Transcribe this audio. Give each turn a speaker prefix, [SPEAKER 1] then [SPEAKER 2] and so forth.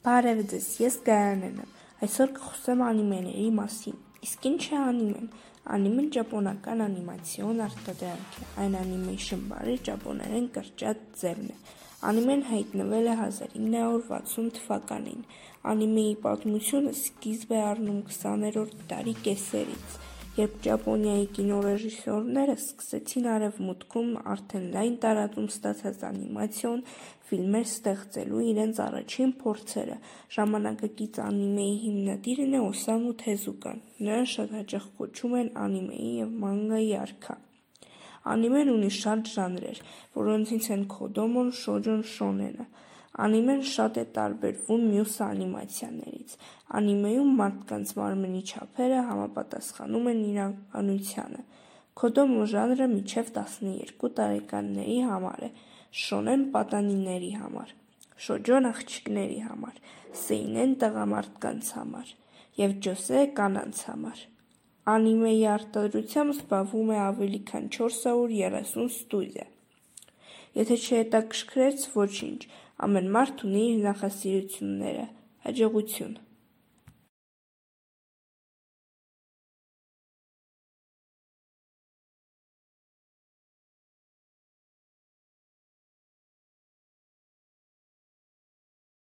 [SPEAKER 1] Բարև ձեզ, ես Գայանեն եմ։ Այսօր կխոսեմ անիմեների մասին։ Իսկ ինչ է անիմեն։ Անիմեն ճապոնական անիմացիոն արտադրանք է։ Այն անիմեյշն բառի ճապոներեն կրճատ ձևն է։ Անիմեն հայտնվել է 1960 թվականին։ Անիմեի պատմությունը սկիզբ է առնում 20-րդ դարի կեսերից երբ Ճապոնիայի կինոռեժիսորները սկսեցին Արևմուտքում արդեն լայն տարածում ստացած անիմացիոն ֆիլմեր ստեղծելու իրենց առաջին փորձերը, ժամանակակից անիմեի հիմնադիրն է Օսամու Թեզուկան, նրան շատ հաճախ կոչում են անիմեի և մանգայի արքա։ Անիմեն ունի շատ ժանրեր, որոնցից են քոդոմոն, շոջոն, շոնենը։ Անիմեն շատ է տարբերվում մյուս անիմացիաներից։ Անիմեում մարդկանց մարմնի չափերը համապատասխանում են իրականությանը։ Քոդոմո ժանրը մինչև 12 տարեկանների համար է, շոնեն պատանիների համար, շոջոն աղջիկների համար, սեյնեն տղամարդկանց համար և ջոսե կանանց համար։ Անիմեի արտադրությամբ զբաղվում է ավելի քան 430 ստուդիա։ Եթե չհետաքրքրեց, ոչինչ, ամեն մարդ ունի իր նախասիրությունները։ Հաջողություն։